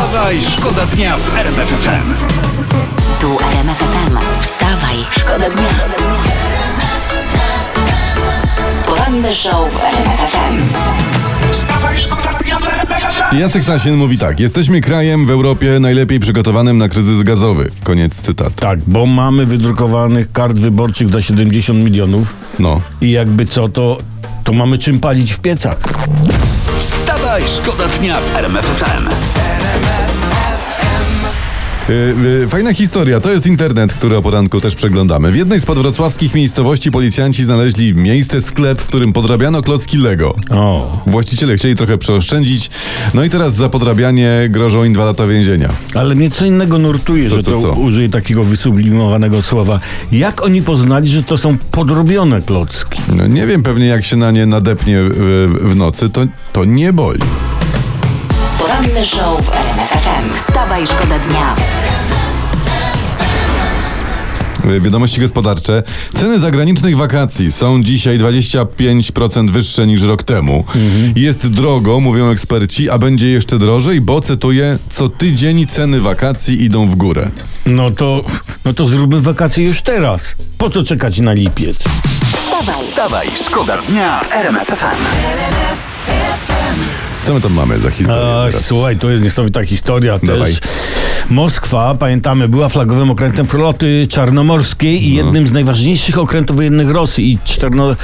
Wstawaj, szkoda dnia w RMF FM. Tu RMF FM. Wstawaj, szkoda dnia. Poranny show w RMF FM. Wstawaj, szkoda dnia w RMF FM. Jacek Sasin mówi tak. Jesteśmy krajem w Europie najlepiej przygotowanym na kryzys gazowy. Koniec cytatu. Tak, bo mamy wydrukowanych kart wyborczych do 70 milionów No. i jakby co, to, to mamy czym palić w piecach. Wstawaj, szkoda dnia w RMF FM. Y, Fajna historia, to jest internet, który o poranku też przeglądamy. W jednej z podwrocławskich miejscowości policjanci znaleźli miejsce, sklep, w którym podrabiano klocki Lego. O, Właściciele chcieli trochę przeoszczędzić, no i teraz za podrabianie grożą im dwa lata więzienia. ale mnie co innego nurtuje, Co, że co, to co? użyję takiego wysublimowanego słowa. Jak oni poznali, że to są podrobione klocki? No nie wiem, pewnie jak się na nie nadepnie w, w nocy, to, to nie boli. Poranny show w RMF FM. Wstawaj, szkoda dnia. Y, Wiadomości gospodarcze. Ceny zagranicznych wakacji są dzisiaj 25% wyższe niż rok temu. Jest drogo, mówią eksperci, a będzie jeszcze drożej, bo cytuję, co tydzień ceny wakacji idą w górę. No to, no to zróbmy wakacje już teraz. Po co czekać na lipiec? Wstawaj, Wstawaj, szkoda dnia w RMF FM. Co my tam mamy za historię? A, teraz? słuchaj, to jest niesamowita historia Dawaj. też. Moskwa, pamiętamy, była flagowym okrętem floty czarnomorskiej i jednym z najważniejszych okrętów wojennych Rosji. I 14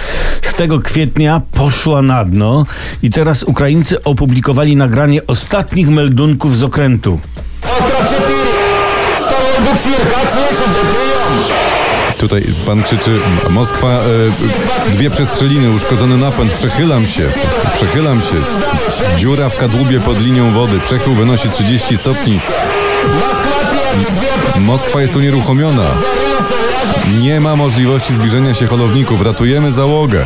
kwietnia poszła na dno i teraz Ukraińcy opublikowali nagranie ostatnich meldunków z okrętu. Остров 4. Второй буксир. Как слышите? Прием. Tutaj pan krzyczy Moskwa, e, dwie przestrzeliny, uszkodzony napęd, przechylam się, przechylam się. Dziura w kadłubie pod linią wody, przechył wynosi 30 stopni. Moskwa jest unieruchomiona. Nie ma możliwości zbliżenia się holowników. Ratujemy załogę.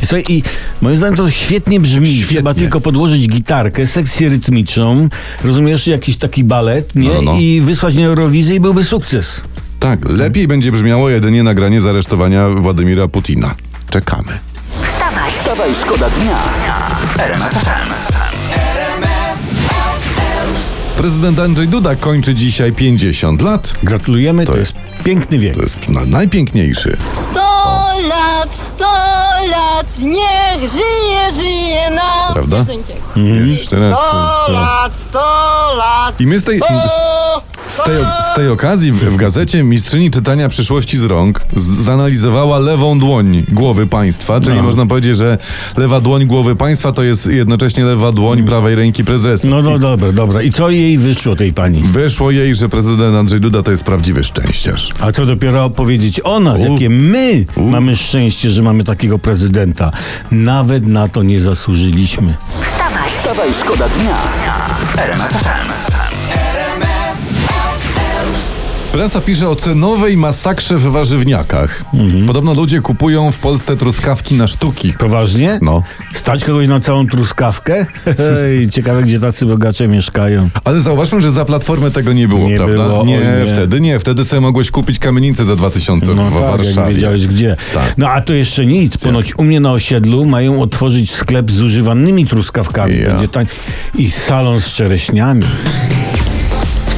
Słuchaj, i moim zdaniem to świetnie brzmi. Świetnie. Trzeba tylko podłożyć gitarkę, sekcję rytmiczną, rozumiesz, jakiś taki balet, nie? No, no. I wysłać na Eurowizję i byłby sukces. Tak, lepiej będzie brzmiało jedynie nagranie zaresztowania Władimira Putina. Czekamy. Wstawaj, wstawaj, szkoda dnia. RMF Prezydent Andrzej Duda kończy dzisiaj 50 lat. Gratulujemy, to, jest, piękny wiek. To jest najpiękniejszy. 100 lat, 100 lat, niech żyje, żyje nam. Prawda? 100 lat, 100 lat. I my z tej, z tej, z tej okazji w, w gazecie Mistrzyni Czytania Przyszłości z Rąk z- zanalizowała lewą dłoń głowy państwa, czyli No. można powiedzieć, że lewa dłoń głowy państwa to jest jednocześnie lewa dłoń prawej ręki prezesa. No, no dobra, dobra. I co jej wyszło tej pani? Wyszło jej, że prezydent Andrzej Duda to jest prawdziwy szczęściarz. A co dopiero opowiedzieć o nas, U. jakie my mamy szczęście, że mamy takiego prezydenta. Nawet na to nie zasłużyliśmy. Wstawaj, Wstawaj, szkoda dnia. Prasa pisze o cenowej masakrze w warzywniakach. Mhm. Podobno ludzie kupują w Polsce truskawki na sztuki. Poważnie? No. Stać kogoś na całą truskawkę? Hej, ciekawe, gdzie tacy bogacze mieszkają. Ale zauważmy, że za platformę tego nie było, Nie prawda? było, nie, nie. wtedy nie. Wtedy sobie mogłeś kupić kamienicę za 2000 No w tak, jak Warszawie. wiedziałeś gdzie. Tak. No a to jeszcze nic. Ponoć u mnie na osiedlu mają otworzyć sklep z używanymi truskawkami. Ja. Będzie tań... I salon z czereśniami.